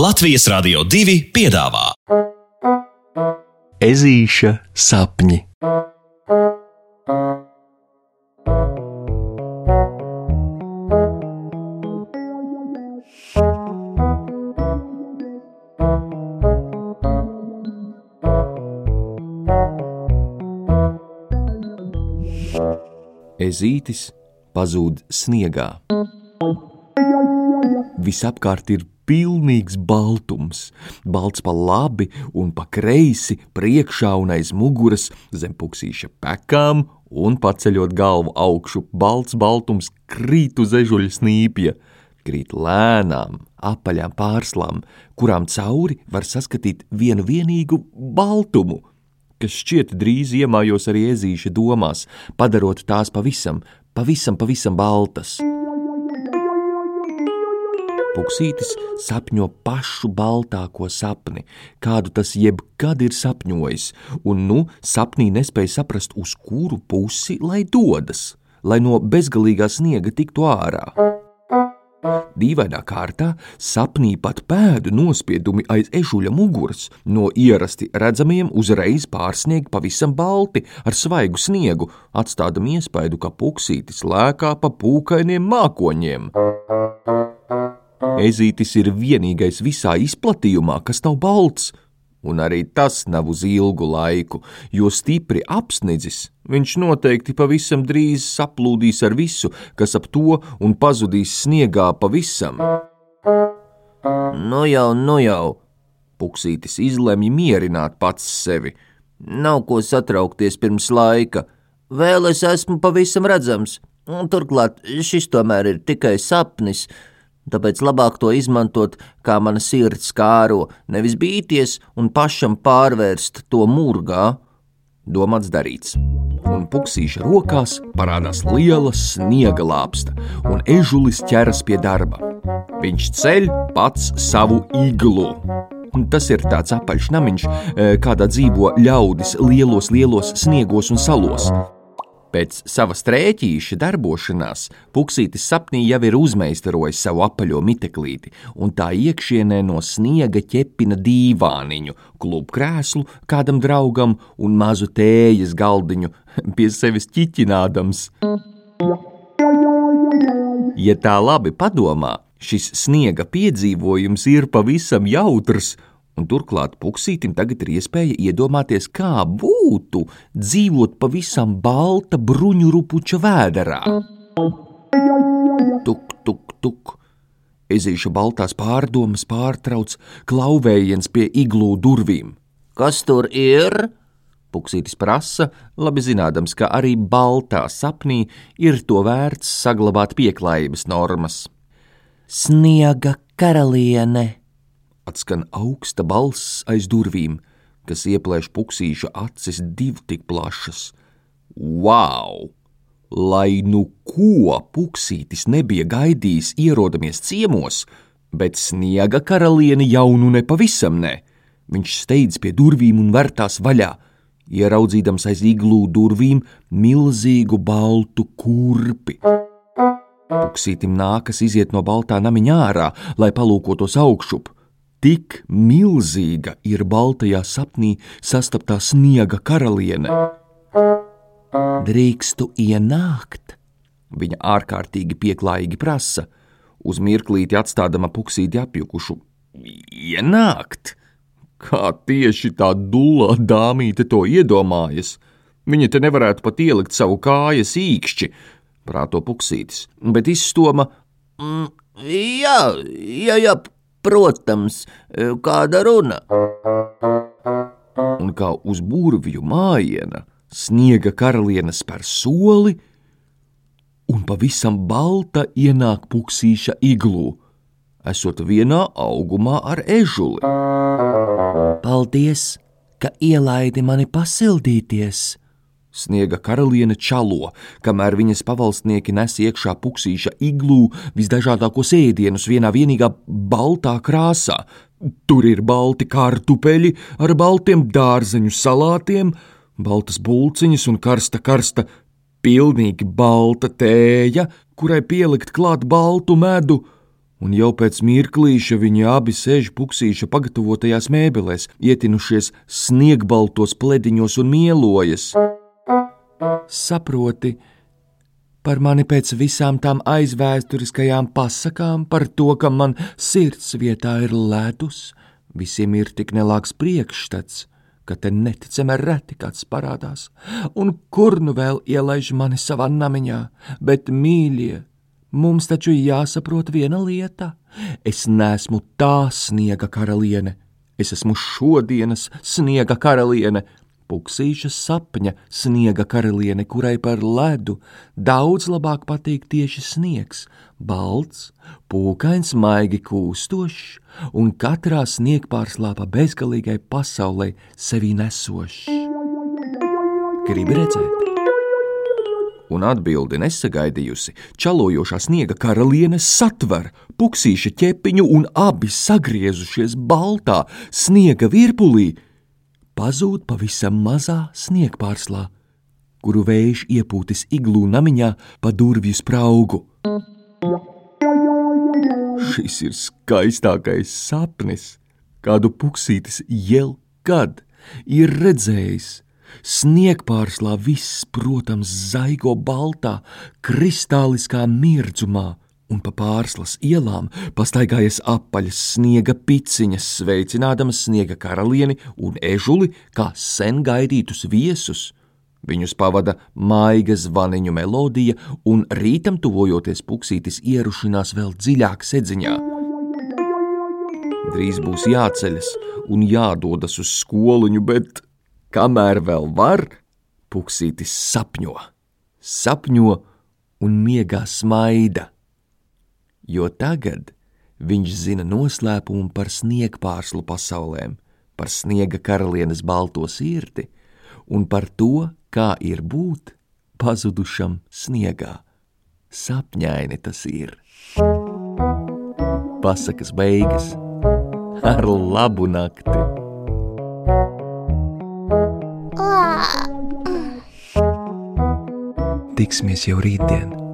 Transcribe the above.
Latvijas Rādio 2 piedāvā Ezīša sapņi. Ezītis pazūd sniegā. Visapkārt ir pilnīgs baltums, balts pa labi un pa kreisi, priekšā un aiz muguras, zem puksīša pekām un paceļot galvu augšu, balts baltums krīt uz ežuļa snīpja, krīt lēnām, apaļām pārslām, kurām cauri var saskatīt vienu vienīgu baltumu, kas šķiet drīz iemājos arī ezīša domās, padarot tās pavisam, pavisam, pavisam baltas. Puksītis sapņo pašu baltāko sapni, kādu tas jebkad ir sapņojis, un nu sapnī nespēja saprast, uz kuru pusi lai dodas, lai no bezgalīgā sniega tiktu ārā. Dīvainā kārtā sapnī pat pēdu nospiedumi aiz ežuļa muguras no ierasti redzamajiem uzreiz pārsniegt pavisam balti ar svaigu sniegu, atstādam iespaidu, ka puksītis lēkā pa pūkainiem mākoņiem. Ezītis ir vienīgais visā izplatījumā, kas nav balts, un arī tas nav uz ilgu laiku, jo stipri apsnidzis, viņš noteikti pavisam drīz saplūdīs ar visu, kas ap to un pazudīs sniegā pavisam. Nu jau, nu jau, Puksītis izlemj mierināt pats sevi. Nav ko satraukties pirms laika. Vēl es esmu pavisam redzams, un turklāt šis tomēr ir tikai sapnis, Tāpēc labāk to izmantot, kā mana sirds kāro, nevis bīties un pašam pārvērst to murgā. Domāts darīts. Un puksīša rokās parādās liela sniega lāpsta, un ežulis ķeras pie darba. Viņš ceļ pats savu iglu. Un tas ir tāds apaļš namiņš, eh, kādā dzīvo ļaudis lielos, lielos sniegos un salos. Pēc savas trēķīša darbošanās Puksītis sapnī jau ir uzmeistarojis savu apaļo miteklīti, un tā iekšienē no sniega ķepina dīvāniņu, klubkrēslu kādam draugam un mazu tējas galdiņu pie sevis ķiķinādams. Ja tā labi padomā, šis sniega piedzīvojums ir pavisam jautrs un turklāt puksītim tagad ir iespēja iedomāties, kā būtu dzīvot pavisam balta bruņurupuča vēderā. Tuk, tuk, tuk. Ezīša baltās pārdomas pārtrauc klauvējiens pie iglū durvīm. Kas tur ir? Puksītis prasa, labi zinādams, ka arī baltā sapnī ir to vērts saglabāt pieklājības normas. Sniega karaliene! Atskan augsta balss aiz durvīm, kas ieplēš puksīša acis divu tik plašas. Wow! Lai nu ko puksītis nebija gaidījis, ierodamies ciemos, bet sniega karaliene jau nu nepavisam ne. Viņš steidz pie durvīm un vērtās vaļā, ieraudzīdams aiz iglū durvīm milzīgu baltu kurpi. Puksītim nākas iziet no baltā namiņā ārā, lai palūkotos augšup. Tik milzīga ir baltajā sapnī sastaptā sniega karaliene. Drīkstu ienākt, viņa ārkārtīgi pieklājīgi prasa, uz mirklīti atstādama puksīti apjukušu. Ienākt! Kā tieši tā dulā dāmīte to iedomājas? Viņa te nevarētu pat ielikt savu kājas īkšķi, prāto puksītis, bet izstoma. Mm, jā, jā, jā, Protams, kāda runa. Un kā uz burvju mājiena, sniega karaliene spēr soli, un pavisam balta ienāk puksīša iglū, esot vienā augumā ar ežuli. Paldies, ka ielaidi mani pasildīties! Sniega karaliene čalo, kamēr viņas pavalsnieki nes iekšā puksīša iglū visdažādākos ēdienus vienā vienīgā baltā krāsā. Tur ir balti kartupeļi ar baltiem dārzeņu salātiem, baltas bulciņas un karsta, karsta, pilnīgi balta tēja, kurai pielikt klāt baltu medu, un jau pēc mirklīša viņi abi sēž puksīša pagatavotajās mēbelēs, ietinušies sniegbaltos plediņos un mielojas. Saproti, par mani pēc visām tām aizvēsturiskajām pasakām, par to, ka man sirds vietā ir ledus, visiem ir tik nelāks priekšstats, ka te neticami reti kāds parādās, un kur nu vēl ielaiž mani savā namiņā, bet mīļie, Mums taču jāsaprot viena lieta. Es neesmu tā sniega karaliene, es esmu šodienas sniega karaliene, puksīša sapņa sniega karaliene, kurai par ledu daudz labāk patīk tieši sniegs, balts, pūkains, maigi kūstošs un katrā sniegpārslāpa bezgalīgai pasaulē sevi nesošs. Gribi redzēt? un atbildi nesagaidījusi, čalojošā sniega karaliene satver puksīša ķepiņu un abi sagriezušies baltā sniega virpulī, pazūd pavisam mazā sniegpārslā, kuru vējš iepūtis iglū namiņā pa durvju spraugu. Šis ir skaistākais sapnis, kādu puksītis jebkad ir redzējis Sniegpārslā viss, protams, zaigo baltā, kristāliskā mirdzumā, un pa pārslas ielām pastaigājas apaļas sniega piciņas, sveicinādamas sniega karalieni un ežuli kā sen gaidītus viesus. Viņus pavada maiga zvaniņu melodija, un rītam tuvojoties puksītis ierušinās vēl dziļāk sedziņā. Drīz būs jāceļas un jādodas uz skoliņu, bet Kamēr vēl var, puksītis sapņo, sapņo un miegā smaida, jo tagad viņš zina noslēpumu par sniegpārslu pasaulēm, par sniega karalienes balto sirdi un par to, kā ir būt pazudušam sniegā. Sapņaini tas ir. Pasakas beigas ar labu nakti! tiksimies jau rītdien!